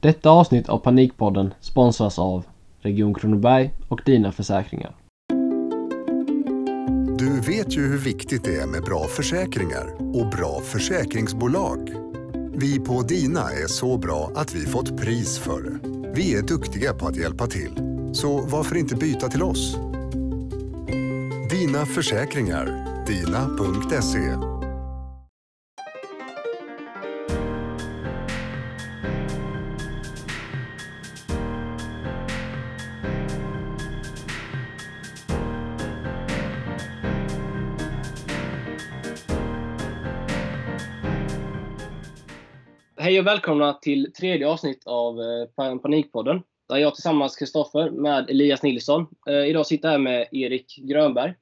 Detta avsnitt av Panikpodden sponsras av Region Kronoberg och Dina Försäkringar. Du vet ju hur viktigt det är med bra försäkringar och bra försäkringsbolag. Vi på Dina är så bra att vi fått pris för det. Vi är duktiga på att hjälpa till. Så varför inte byta till oss? Dina Försäkringar. Dina.se och välkomna till tredje avsnitt av eh, Pan- Panikpodden. Där jag tillsammans Kristoffer med Elias Nilsson. Eh, idag sitter jag här med Erik Grönberg.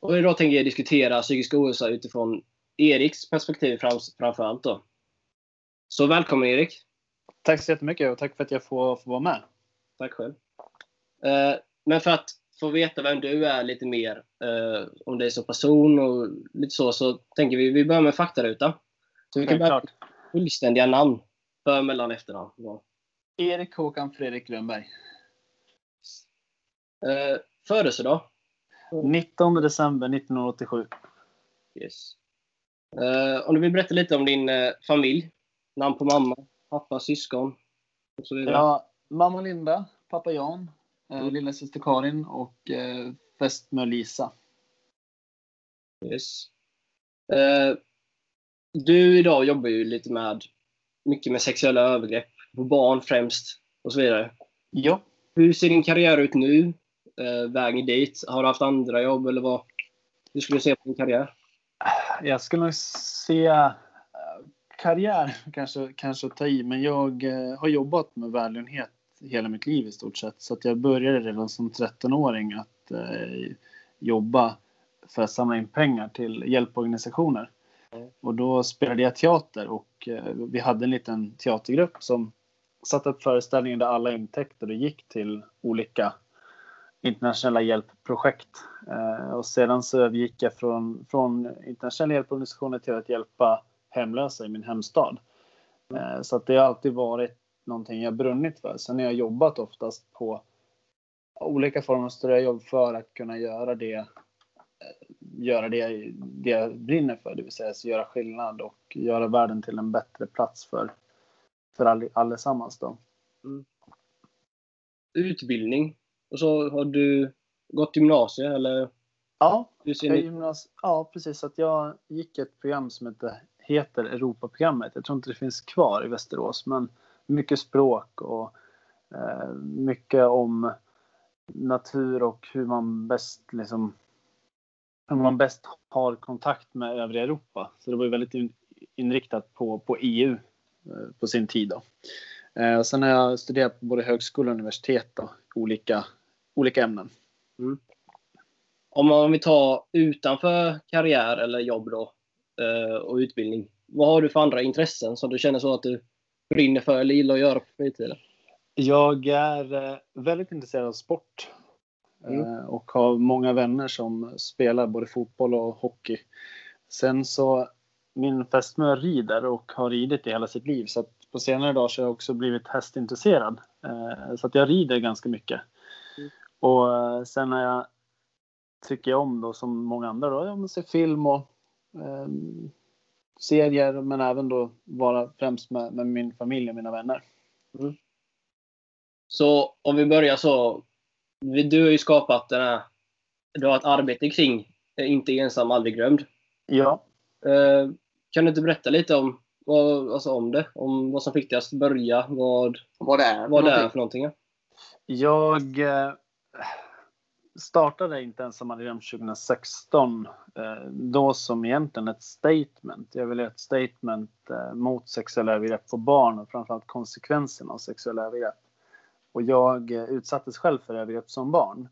Och idag tänker jag diskutera psykisk ohälsa utifrån Eriks perspektiv frams- framför allt. Då. Så välkommen Erik. Tack så jättemycket och tack för att jag får, får vara med. Tack själv. Eh, Men för att få veta vem du är lite mer, om dig som person och lite så, så tänker vi vi börjar med faktaruta. Så vi kan börja fullständiga namn. För, mellan, efternamn. Ja. Erik Håkan Fredrik Grönberg. Eh, Födelsedag? 19 december 1987. Yes. Eh, om du vill berätta lite om din eh, familj? Namn på mamma, pappa, syskon och så vidare. Ja, mamma Linda, pappa Jan, eh, Mm. lilla syster Karin och eh, fästmö Lisa. Yes. Du idag jobbar ju lite med mycket med sexuella övergrepp på barn främst och så vidare. Ja, Hur ser din karriär ut nu? Eh, vägen dit? Har du haft andra jobb eller vad? Hur skulle du se på din karriär? jag skulle nog se eh, karriär kanske, kanske ta i, men jag eh, har jobbat med välgörenhet hela mitt liv i stort sett. Så att jag började redan som 13-åring att eh, jobba för att samla in pengar till hjälporganisationer. Och då spelade jag teater och eh, vi hade en liten teatergrupp som satte upp föreställningar där alla intäkter gick till olika internationella hjälpprojekt. Eh, och sedan så övergick jag från, från internationella hjälporganisationer till att hjälpa hemlösa i min hemstad. Eh, så att det har alltid varit någonting jag brunnit för. Sen har jag jobbat oftast på olika former av större jobb för att kunna göra det, göra det, det jag brinner för, det vill säga så göra skillnad och göra världen till en bättre plats för, för all, allesammans. Då. Utbildning? Och så har du gått gymnasiet eller? Ja, jag gymnas- ja, precis. Att jag gick ett program som heter, heter Europaprogrammet. Jag tror inte det finns kvar i Västerås, men mycket språk och eh, mycket om natur och hur man bäst liksom man bäst har kontakt med övriga Europa. Så det var ju väldigt in- inriktat på, på EU eh, på sin tid. Då. Eh, sen har jag studerat på både högskola och universitet då, olika, olika ämnen. Om, om vi tar utanför karriär eller jobb då eh, och utbildning. Vad har du för andra intressen som du känner så att du brinner för eller gillar att göra på fritiden? Jag är väldigt intresserad av sport Mm. eh, och har många vänner som spelar både fotboll och hockey. Sen så min fästmö rider och har ridit i hela sitt liv så att på senare dagar så har jag också blivit hästintresserad. Eh, Så att jag rider ganska mycket. Mm. Och eh, sen har jag tycker jag om då som många andra då, ja, men se film och eh, serier men även då vara främst med, med min familj och mina vänner. Så om vi börjar så. Du har ju skapat den här, du har ett arbete kring eh, Inte ensam, aldrig glömd. Ja, Eh, kan du inte berätta lite om, vad, alltså om det? Om vad som fick dig att börja? Vad, vad det är. vad det är för någonting? ja? Jag eh, startade inte ens som redan 2016. Eh, då som egentligen ett statement. Jag ville göra ett statement mot sexuella övergrepp på barn och framförallt konsekvenserna av sexuella övergrepp. Och jag eh, utsattes själv för övergrepp som barn.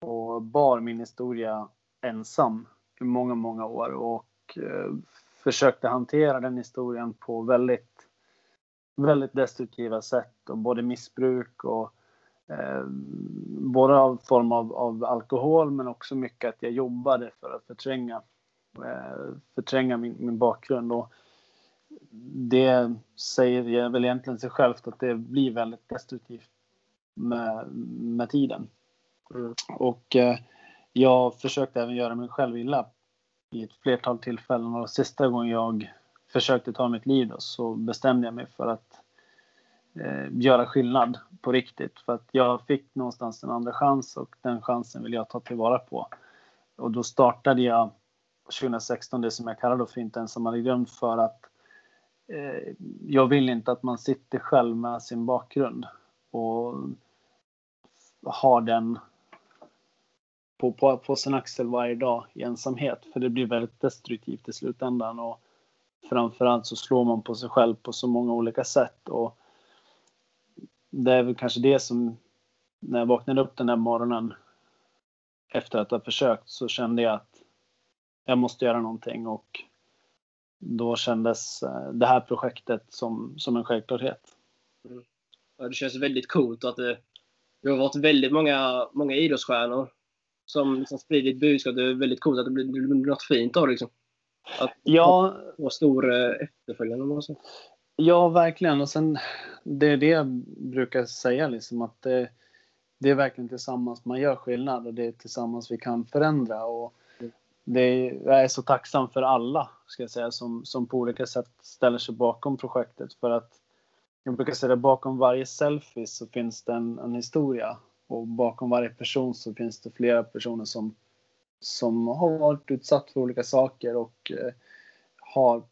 Och bar min historia ensam i många, många år. Och eh, försökte hantera den historien på väldigt, väldigt destruktiva sätt. Och både missbruk och eh, både av form av, av alkohol men också mycket att jag jobbade för att förtränga, eh, förtränga min, min bakgrund. Och det säger väl egentligen sig självt att det blir väldigt destruktivt med, med tiden. Mm. Och eh, jag försökte även göra mig själv illa i ett flertal tillfällen och sista gången jag försökte ta mitt liv då, så bestämde jag mig för att eh, göra skillnad på riktigt. För att jag fick någonstans en andra chans och den chansen vill jag ta tillvara på. Och då startade jag 2016 det som jag kallar då för inte ensamma grund för att eh, jag vill inte att man sitter själv med sin bakgrund och har den på, på, på sin axel varje dag i ensamhet. För det blir väldigt destruktivt i slutändan. Och framförallt så slår man på sig själv på så många olika sätt. Och det är väl kanske det som, när jag vaknade upp den där morgonen efter att ha försökt så kände jag att jag måste göra någonting och då kändes eh, det här projektet som, som en självklarhet. Mm. Ja, det känns väldigt coolt att det, det har varit väldigt många, många idrottsstjärnor som liksom sprider ett budskap. Det är väldigt coolt att det blir, det blir något fint av det. Liksom. Att ja, få stor eh, efterföljande. Ja, verkligen. Och sen, det är det jag brukar säga, liksom, att det, det är verkligen tillsammans man gör skillnad och det är tillsammans vi kan förändra. Och det är, jag är så tacksam för alla ska jag säga, som, som på olika sätt ställer sig bakom projektet. För att jag brukar säga att bakom varje selfie så finns det en, en historia. Och bakom varje person så finns det flera personer som, som har varit utsatt för olika saker och eh, har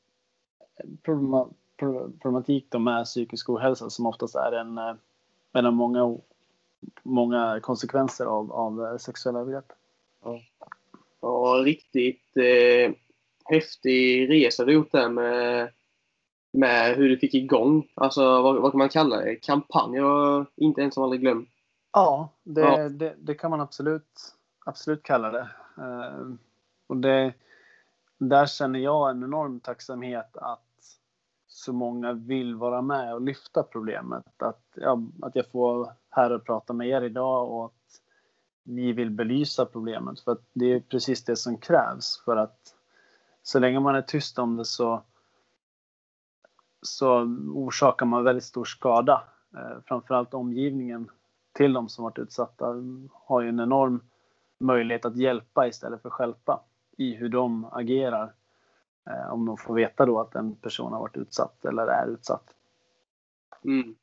problema, problematik med psykisk ohälsa som oftast är en, eh, en av många, många konsekvenser av, av eh, sexuella övergrepp. Ja. ja, riktigt eh, häftig resa du gjort där med, med hur du fick igång, alltså vad, vad kan man kalla det, kampanj och inte ens som aldrig glömt. Ja, det, ja. Det, det, kan man absolut, absolut kalla det. Uh, och det. Där känner jag en enorm tacksamhet att så många vill vara med och lyfta problemet. Att, ja, att jag får här och prata med er idag och att ni vill belysa problemet. För att det är precis det som krävs. För att så länge man är tyst om det så, så orsakar man väldigt stor skada. Eh, framförallt omgivningen till de som varit utsatta har ju en enorm möjlighet att hjälpa istället för hjälpa i hur de agerar. Eh, om de får veta då att en person har varit utsatt eller är utsatt. Mm.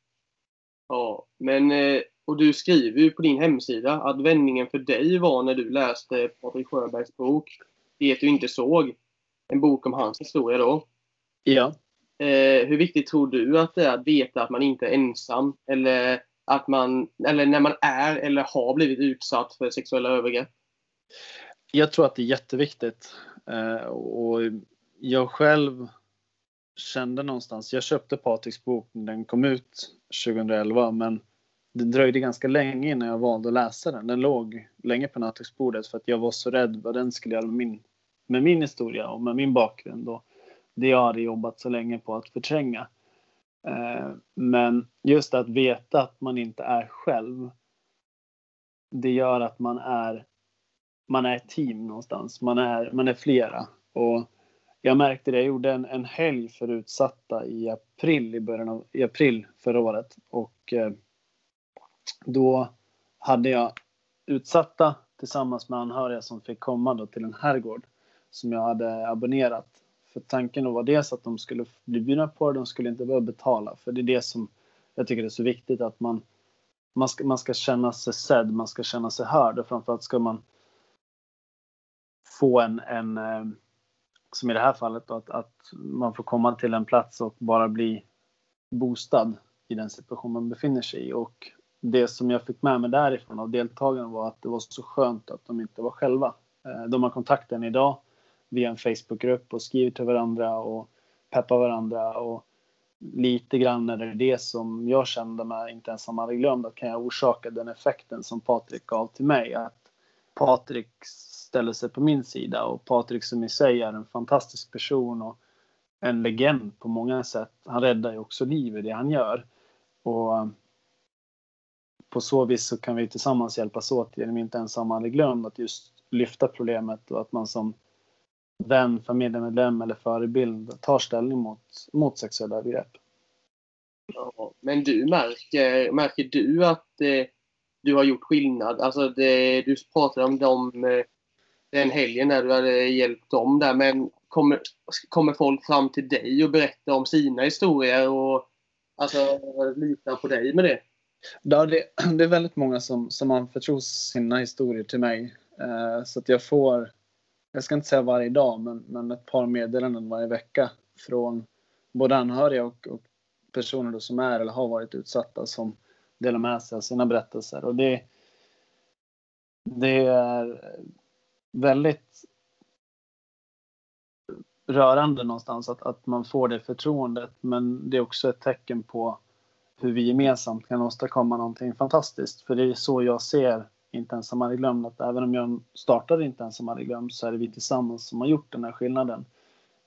Ja, men eh, och du skriver ju på din hemsida att vändningen för dig var när du läste Patrik Sjöbergs bok Det du inte såg. En bok om hans historia då. Ja. Eh, hur viktigt tror du att det är att veta att man inte är ensam? Eller att man, eller när man är eller har blivit utsatt för sexuella övergrepp? Jag tror att det är jätteviktigt. Eh, och jag själv kände någonstans, jag köpte Patriks bok när den kom ut 2011 men det dröjde ganska länge innan jag valde att läsa den. Den låg länge på nattduksbordet för att jag var så rädd vad den skulle göra med min, med min historia och med min bakgrund och det jag hade jobbat så länge på att förtränga. Eh, men just att veta att man inte är själv. Det gör att man är man är ett team någonstans. Man är, man är flera. Och jag märkte det. Jag gjorde en, en helg för utsatta i april i början av i april förra året och eh, då hade jag utsatta tillsammans med anhöriga som fick komma då till en herrgård som jag hade abonnerat för tanken var dels att de skulle bli bjudna på det, de skulle inte behöva betala. För det är det som jag tycker är så viktigt att man, man, ska, man ska känna sig sedd, man ska känna sig hörd och framförallt ska man få en, en eh, som i det här fallet då, att, att man får komma till en plats och bara bli bostad i den situation man befinner sig i. Och det som jag fick med mig därifrån av deltagarna var att det var så skönt att de inte var själva. Eh, de har kontakten idag via en Facebookgrupp och skriver till varandra och peppar varandra. Och lite grann är det det som jag kände med Inte ensam hade glömt att kan jag orsaka den effekten som Patrik gav till mig. Att Patrik ställer sig på min sida och Patrik som i sig är en fantastisk person och en legend på många sätt. Han räddar ju också liv i det han gör. Och eh, på så vis så kan vi tillsammans hjälpas åt genom Inte ensam aldrig glömt att just lyfta problemet och att man som vän, familjemedlem eller förebild tar ställning mot, mot sexuella övergrepp. Ja, men du märker, märker du att eh, du har gjort skillnad? Alltså det, du pratade om dem, eh, den helgen när du hade hjälpt dem där, men kommer, kommer folk fram till dig och berättar om sina historier och alltså, litar på dig med det? Ja, det, det är väldigt många som, som anförtror sina historier till mig. Eh, så att jag får, jag ska inte säga varje dag, men, men ett par meddelanden varje vecka från både anhöriga och, och personer då som är eller har varit utsatta som delar med sig av sina berättelser. Och det, det är väldigt rörande någonstans att, att man får det förtroendet. Men det är också ett tecken på hur vi gemensamt kan åstadkomma någonting fantastiskt. För det är så jag ser inte ensam hade glömt Att även om jag startade Inte ensam hade glömt så är det vi tillsammans som har gjort den här skillnaden.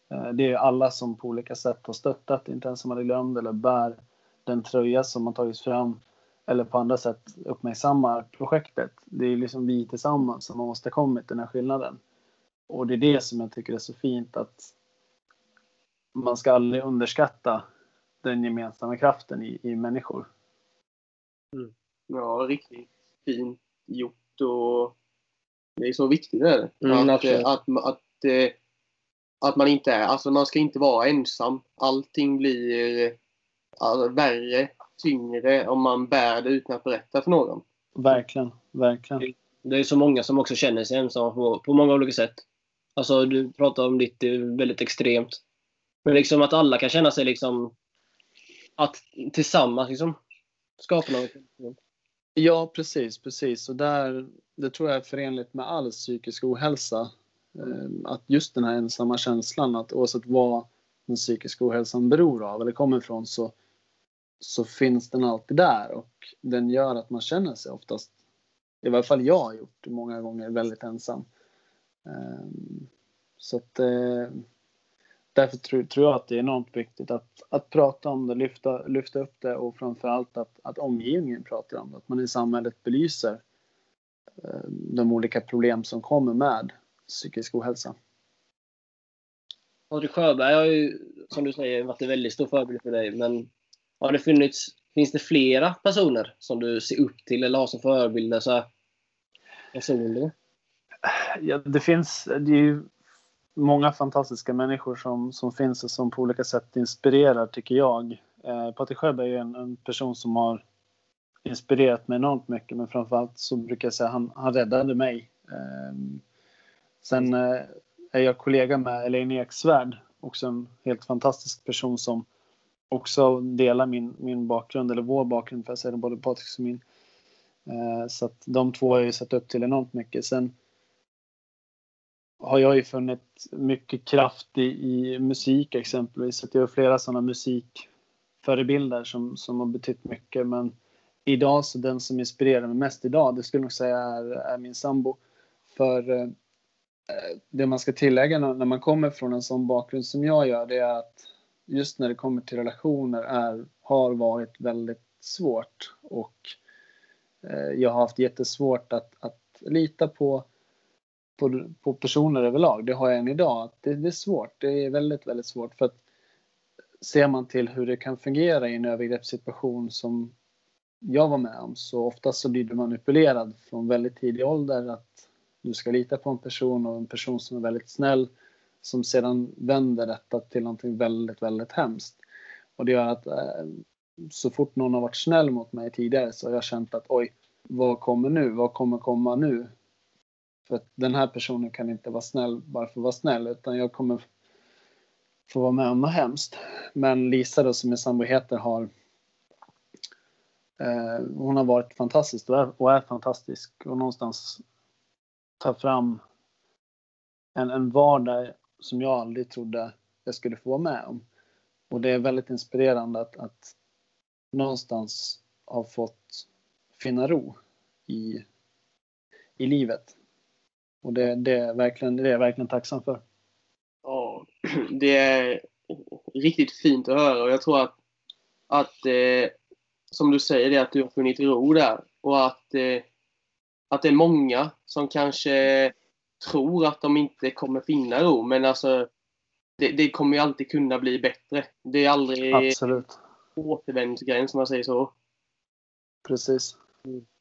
Eh, det är alla som på olika sätt har stöttat Inte ensam hade glömt eller bär den tröja som har tagits fram eller på andra sätt uppmärksammar projektet. Det är liksom vi tillsammans som har åstadkommit den här skillnaden. Och det är det som jag tycker är så fint att man ska aldrig underskatta den gemensamma kraften i, i människor. Mm. Ja, riktigt fint gjort och det är så viktigt är det. Mm, att, att, att, att, eh, att, man inte är, alltså man ska inte vara ensam. Allting blir alltså, värre, tyngre om man bär det utan att berätta för någon. Verkligen, verkligen. Det är så många som också känner sig ensamma på, på många olika sätt. Alltså du pratar om ditt, det är väldigt extremt. Men liksom att alla kan känna sig liksom att tillsammans liksom skapa något. Ja, precis, precis. Och där, det tror jag är förenligt med all psykisk ohälsa. Eh, att just den här ensamma känslan, att oavsett vad den psykiska ohälsan beror av eller kommer ifrån så, så finns den alltid där och den gör att man känner sig oftast, i varje fall jag har gjort det många gånger, väldigt ensam. Eh, så att eh, därför tror, tror, jag att det är enormt viktigt att, att prata om det, lyfta, lyfta upp det och framförallt att, att omgivningen pratar om det. Att man i samhället belyser eh, de olika problem som kommer med psykisk ohälsa. Patrik Sjöberg har ju, som du säger, varit en väldigt stor förebild för dig. Men har det funnits, finns det flera personer som du ser upp till eller har som förebilder så personligen? Ja, det finns, det är ju många fantastiska människor som, som finns och som på olika sätt inspirerar, tycker jag. Eh, Patrik Sjöberg är en, en, person som har inspirerat mig enormt mycket, men framförallt så brukar jag säga att han, han räddade mig. Eh, sen eh, är jag kollega med Elaine Eksvärd, också en helt fantastisk person som också delar min, min bakgrund, eller vår bakgrund för jag säger det, både Patriks och min. Eh, så att de två har jag ju sett upp till enormt mycket. Sen har jag ju funnit mycket kraft i, i musik exempelvis. Att jag har flera sådana musikförebilder som, som har betytt mycket. Men idag så den som inspirerar mig mest idag, det skulle jag nog säga är, är min sambo. För eh, det man ska tillägga när man kommer från en sån bakgrund som jag gör, det är att just när det kommer till relationer är, har varit väldigt svårt. Och eh, jag har haft jättesvårt att, att lita på på, på personer överlag. Det har jag än idag. Det, det, är svårt. Det är väldigt, väldigt svårt. För att ser man till hur det kan fungera i en övergreppssituation som jag var med om så oftast så blir du manipulerad från väldigt tidig ålder att du ska lita på en person och en person som är väldigt snäll som sedan vänder detta till någonting väldigt, väldigt hemskt. Och det gör att eh, så fort någon har varit snäll mot mig tidigare så har jag känt att oj, vad kommer nu? Vad kommer komma nu? För att den här personen kan inte vara snäll bara för att vara snäll utan jag kommer få vara med om något hemskt. Men Lisa då som är sambo heter har eh, hon har varit fantastisk och är, och är fantastisk och någonstans tar fram en, en vardag som jag aldrig trodde jag skulle få vara med om. Och det är väldigt inspirerande att, att någonstans ha fått finna ro i, i livet. Och det, det, är verkligen, det är jag verkligen tacksam för. Ja, det är riktigt fint att höra och jag tror att, att eh, som du säger, det att du har funnit ro där och att, eh, att det är många som kanske tror att de inte kommer finna ro. Men alltså, det, det kommer ju alltid kunna bli bättre. Det är aldrig Absolut. återvändsgräns om man säger så. Precis.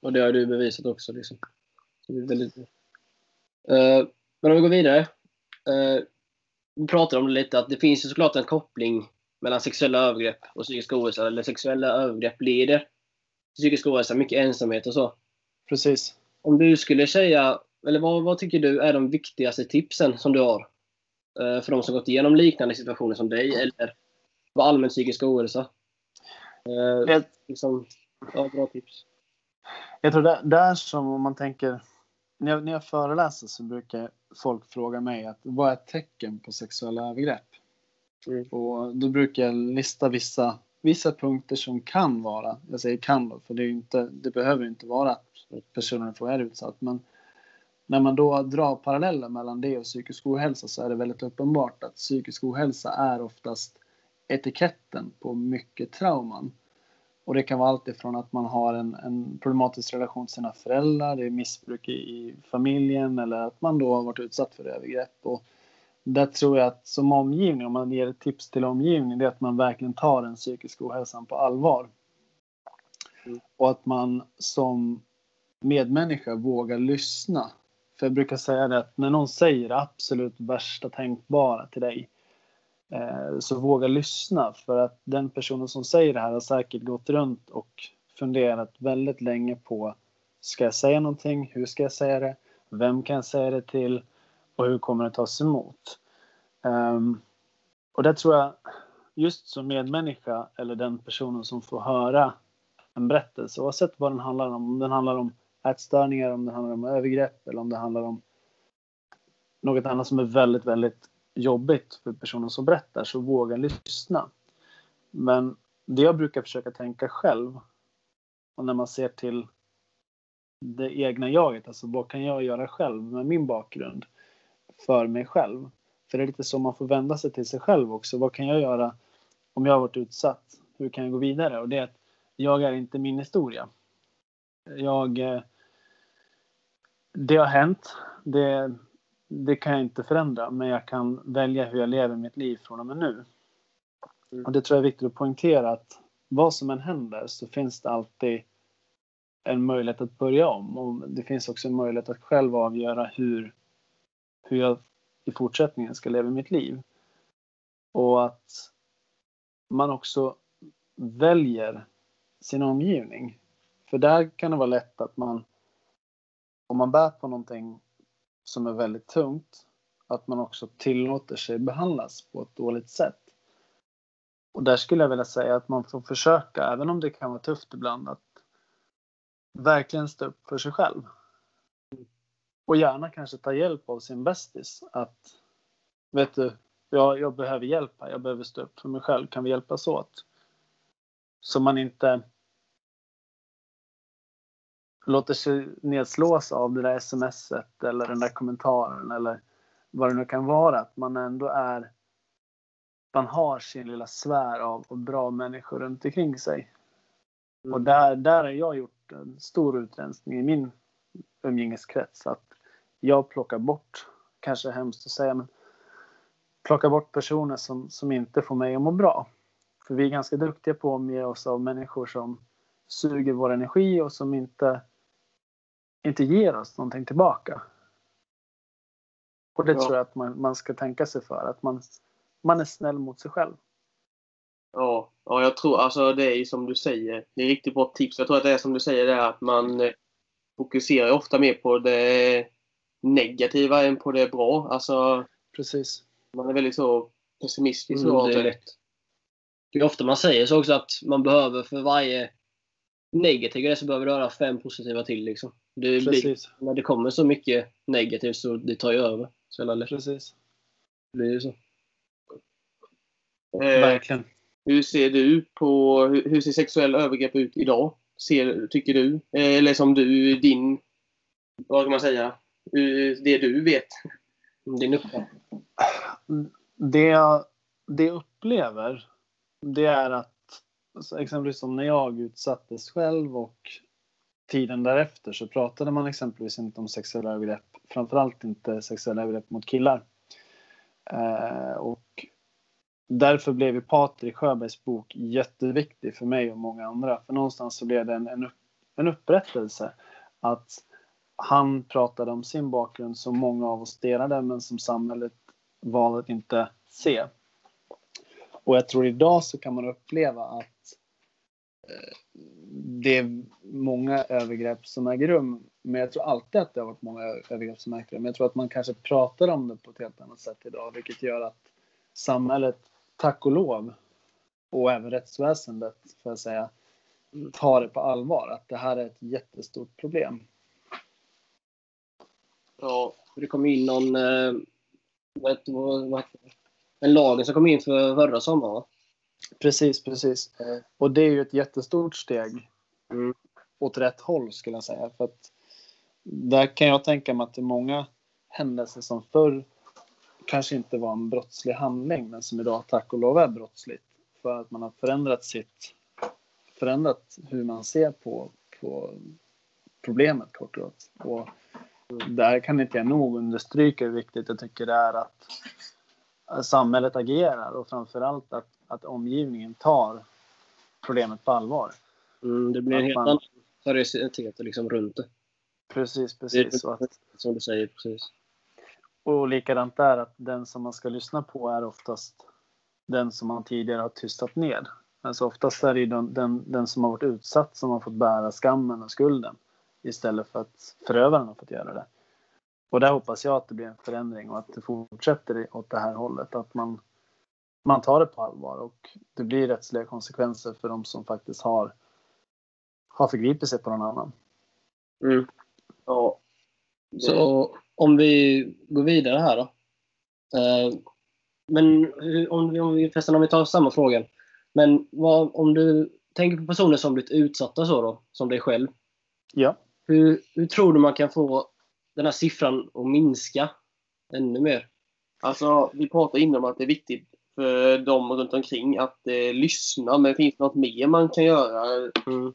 Och det har du bevisat också. Liksom. Så det är väldigt... Eh, men om vi går vidare. Uh, vi pratade om det lite, att det finns ju såklart en koppling mellan sexuella övergrepp och psykisk ohälsa. Eller sexuella övergrepp leder till psykisk ohälsa, mycket ensamhet och så. Precis. Om du skulle säga, eller vad, vad tycker du är de viktigaste tipsen som du har? Uh, för de som gått igenom liknande situationer som dig, eller vad allmän psykisk ohälsa? Jag, liksom, ja, bra tips. jag tror det, där som om man tänker när jag, när jag föreläser så brukar folk fråga mig att vad är tecken på sexuella övergrepp? Mm. Och då brukar jag lista vissa, vissa punkter som kan vara, jag säger kan då, för det, inte, det behöver inte vara att personen får är utsatt, men när man då drar paralleller mellan det och psykisk ohälsa så är det väldigt uppenbart att psykisk ohälsa är oftast etiketten på mycket trauman. Och det kan vara allt ifrån att man har en, en problematisk relation till sina föräldrar, det är missbruk i, i familjen eller att man då har varit utsatt för övergrepp. Och där tror jag att som omgivning, om man ger ett tips till omgivningen, det är att man verkligen tar den psykiska ohälsan på allvar. Mm. Och att man som medmänniska vågar lyssna. För jag brukar säga det att när någon säger det absolut värsta tänkbara till dig, Eh, så våga lyssna för att den personen som säger det här har säkert gått runt och funderat väldigt länge på ska jag säga någonting? Hur ska jag säga det? Vem kan jag säga det till? Och hur kommer det tas emot? Um, och där tror jag just som medmänniska eller den personen som får höra en berättelse oavsett vad den handlar om. Om den handlar om ätstörningar, om den handlar om övergrepp eller om det handlar om något annat som är väldigt, väldigt jobbigt för personen som berättar så våga lyssna. Men det jag brukar försöka tänka själv och när man ser till det egna jaget, alltså vad kan jag göra själv med min bakgrund för mig själv? För det är lite så man får vända sig till sig själv också. Vad kan jag göra om jag har varit utsatt? Hur kan jag gå vidare? Och det är att jag är inte min historia. Jag... Eh, det har hänt. Det, det kan jag inte förändra, men jag kan välja hur jag lever mitt liv från och med nu. Och det tror jag är viktigt att poängtera att vad som än händer så finns det alltid en möjlighet att börja om. Och det finns också en möjlighet att själv avgöra hur, hur jag i fortsättningen ska leva mitt liv. Och att man också väljer sin omgivning. För där kan det vara lätt att man, om man bär på någonting som är väldigt tungt, att man också tillåter sig behandlas på ett dåligt sätt. Och där skulle jag vilja säga att man får försöka, även om det kan vara tufft ibland, att verkligen stå upp för sig själv. Och gärna kanske ta hjälp av sin bästis. Att, vet du, jag, jag behöver hjälp här, jag behöver stå upp för mig själv, kan vi hjälpas åt? Så man inte låter sig nedslås av det där smset eller den där kommentaren eller vad det nu kan vara. Att man ändå är, man har sin lilla sfär av, av bra människor runt omkring sig. Och där, där har jag gjort en stor utrensning i min umgängeskrets. Att jag plockar bort, kanske hemskt att säga, men plockar bort personer som, som inte får mig att må bra. För vi är ganska duktiga på att omge oss av människor som suger vår energi och som inte, inte ger oss någonting tillbaka. Och det Ja. tror jag att man, man ska tänka sig för. Att man, man är snäll mot sig själv. Ja, ja, jag tror alltså det är som du säger. Det är riktigt bra tips. Jag tror att det är som du säger, det är att man eh, fokuserar ofta mer på det negativa än på det bra. Alltså, Precis. man är väldigt så pessimistisk. Mm, det är lätt. Det är ofta man säger så också att man behöver för varje negativ grej så behöver du höra fem positiva till. Liksom. Det blir, Precis. när det kommer så mycket negativt så det tar ju över. Så jävla lätt. Precis. Det blir ju så. Eh, Verkligen. hur ser du på, hur, hur ser sexuella övergrepp ut idag? Ser, tycker du? Eh, eller som du, din, vad kan man säga, eh, det du vet? Din uppfattning. Det jag, det jag upplever det är att exempelvis som när jag utsattes själv och tiden därefter så pratade man exempelvis inte om sexuella övergrepp framförallt inte sexuella övergrepp mot killar. Eh, och därför blev ju Patrik Sjöbergs bok jätteviktig för mig och många andra. För någonstans så blev det en, en, upp, en upprättelse att han pratade om sin bakgrund som många av oss delade men som samhället valde att inte se. Och jag tror idag så kan man uppleva att eh, det många övergrepp som äger rum. Men jag tror alltid att det har varit många övergrepp som äger rum. Men jag tror att man kanske pratar om det på ett helt annat sätt idag. Vilket gör att samhället, tack och lov, och även rättsväsendet, för att säga, tar det på allvar. Att det här är ett jättestort problem. Ja, det kom in någon... Eh, vad, vad, vad, en lagen som kom in för förra sommaren, va? Precis, precis. Mm. Och det är ju ett jättestort steg Mm. Åt rätt håll skulle jag säga. För att där kan jag tänka mig att det är många händelser som förr kanske inte var en brottslig handling men som idag tack och lov är brottsligt. För att man har förändrat sitt förändrat hur man ser på, på problemet kort och gott. Och där kan inte jag nog understryka hur viktigt jag tycker det är att samhället agerar och framförallt att, att omgivningen tar problemet på allvar. Mm, det blir en helt man- annan seriositet liksom runt det. Precis, det precis. Och, att, som du säger, precis. och likadant där att den som man ska lyssna på är oftast den som man tidigare har tystat ned. Alltså oftast är det ju den, den, den som har varit utsatt som har fått bära skammen och skulden istället för att förövaren har fått göra det. Och där hoppas jag att det blir en förändring och att det fortsätter åt det här hållet. Att man, man tar det på allvar och det blir rättsliga konsekvenser för de som faktiskt har, har förgripit sig på någon annan. Mm. Ja. Så om vi går vidare här då. Eh, men om vi, om vi, förresten om vi tar samma frågan. Men vad, om du tänker på personer som blivit utsatta så då, som dig själv. Ja. Hur, hur tror du man kan få den här siffran att minska ännu mer? Alltså, vi pratade innan om att det är viktigt för dem runt omkring att eh, lyssna. Men finns det något mer man kan göra? Mm.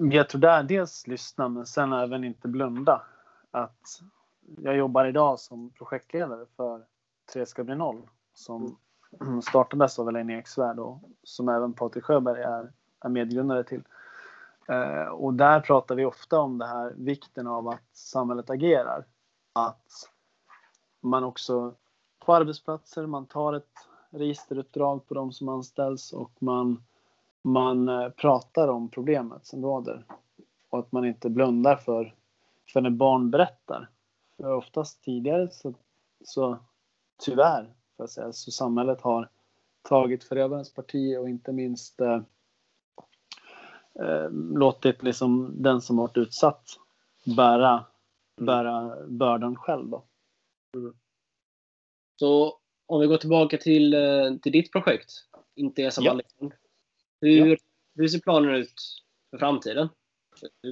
Jag tror där dels lyssna men sen även inte blunda. Att jag jobbar idag som projektledare för Tre ska bli noll som startades av Elaine Eksvärd och som även Patrik Sjöberg är, är medgrundare till. Eh, och där pratar vi ofta om det här vikten av att samhället agerar. Att man också på arbetsplatser, man tar ett registeruppdrag på de som anställs och man man eh, pratar om problemet som råder. Och att man inte blundar för, för när barn berättar. För oftast tidigare så, så tyvärr, för att säga, så samhället har tagit förövarens parti och inte minst eh, eh, låtit liksom den som varit utsatt bära, bära bördan själv. Då. Så om vi går tillbaka till, eh, till ditt projekt, Inte som Ja. Alla kan. Hur, hur ser planen ut för framtiden?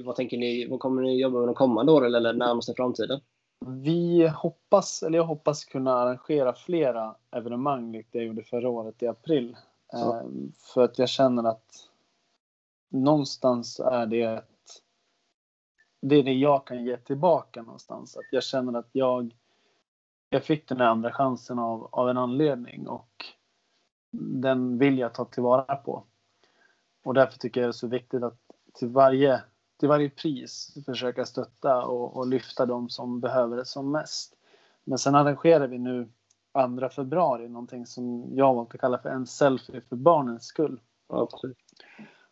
Vad tänker ni? Vad kommer ni jobba med de kommande åren eller närmaste framtiden? Vi hoppas, eller jag hoppas kunna arrangera flera evenemang likt jag gjorde förra året i april. Ja. Eh, För att jag känner att någonstans är det ett, det är det jag kan ge tillbaka någonstans. Att jag känner att jag, jag fick den här andra chansen av, av en anledning och den vill jag ta tillvara på. Och därför tycker jag det är så viktigt att till varje, till varje pris försöka stötta och, och lyfta de som behöver det som mest. Men sen arrangerar vi nu 2 februari någonting som jag valt att kalla för en selfie för barnens skull. Ja.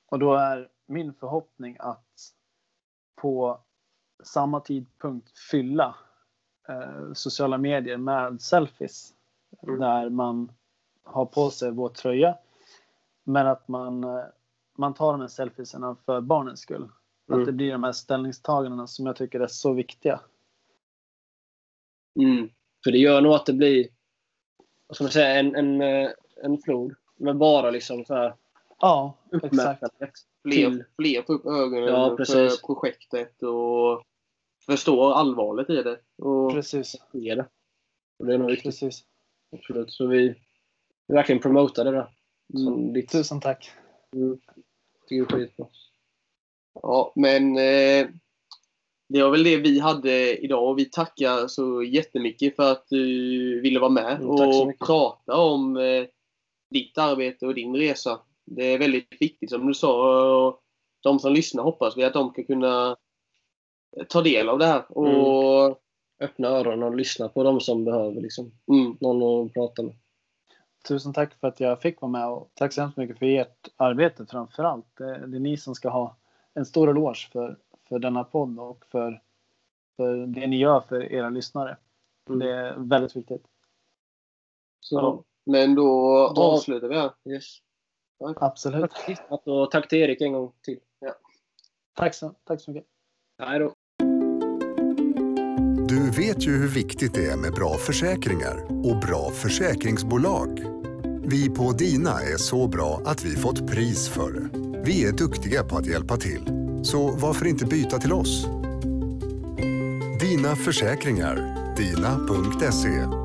Och då är min förhoppning att på samma tidpunkt fylla eh, sociala medier med selfies. Mm. Där man har på sig vår tröja. Men att man, eh, man tar de här selfiesarna för barnens skull. Mm. Att det blir de här ställningstagandena som jag tycker är så viktiga. Mm. För det gör nog att det blir vad ska man säga, en, en, eh, en flod med bara liksom så här Ja, exakt. uppmärksamhet. Fler, Till- fler får upp ögonen Ja, för projektet och förstår allvaret i det. Och Precis. ge det. Och det är nog viktigt. Precis. Absolut. Så vi verkligen promotar det där. Som Mm. Tusen tack. mm, tycker det är skitbra. Ja, men eh, det var väl det vi hade idag och vi tackar så jättemycket för att du ville vara med Mm, och prata om eh, ditt arbete och din resa. Det är väldigt viktigt som du sa. Och de som lyssnar hoppas vi att de ska kunna ta del av det här. Och, Öppna öronen och lyssna på de som behöver liksom, mm, någon att prata med. Tusen tack för att jag fick vara med och tack så hemskt mycket för ert arbete framför allt. Det, det är ni som ska ha en stor eloge för, för denna podd och för, för det ni gör för era lyssnare. Mm. Det är väldigt viktigt. Så, ja. Men då Då- avslutar vi här. yes. Absolut. Tack för lyssnat och tack till Erik en gång till. Tack så, tack så mycket. Hej då. Du vet ju hur viktigt det är med bra försäkringar och bra försäkringsbolag. Vi på Dina är så bra att vi fått pris för det. Vi är duktiga på att hjälpa till. Så varför inte byta till oss? Dina försäkringar. Dina.se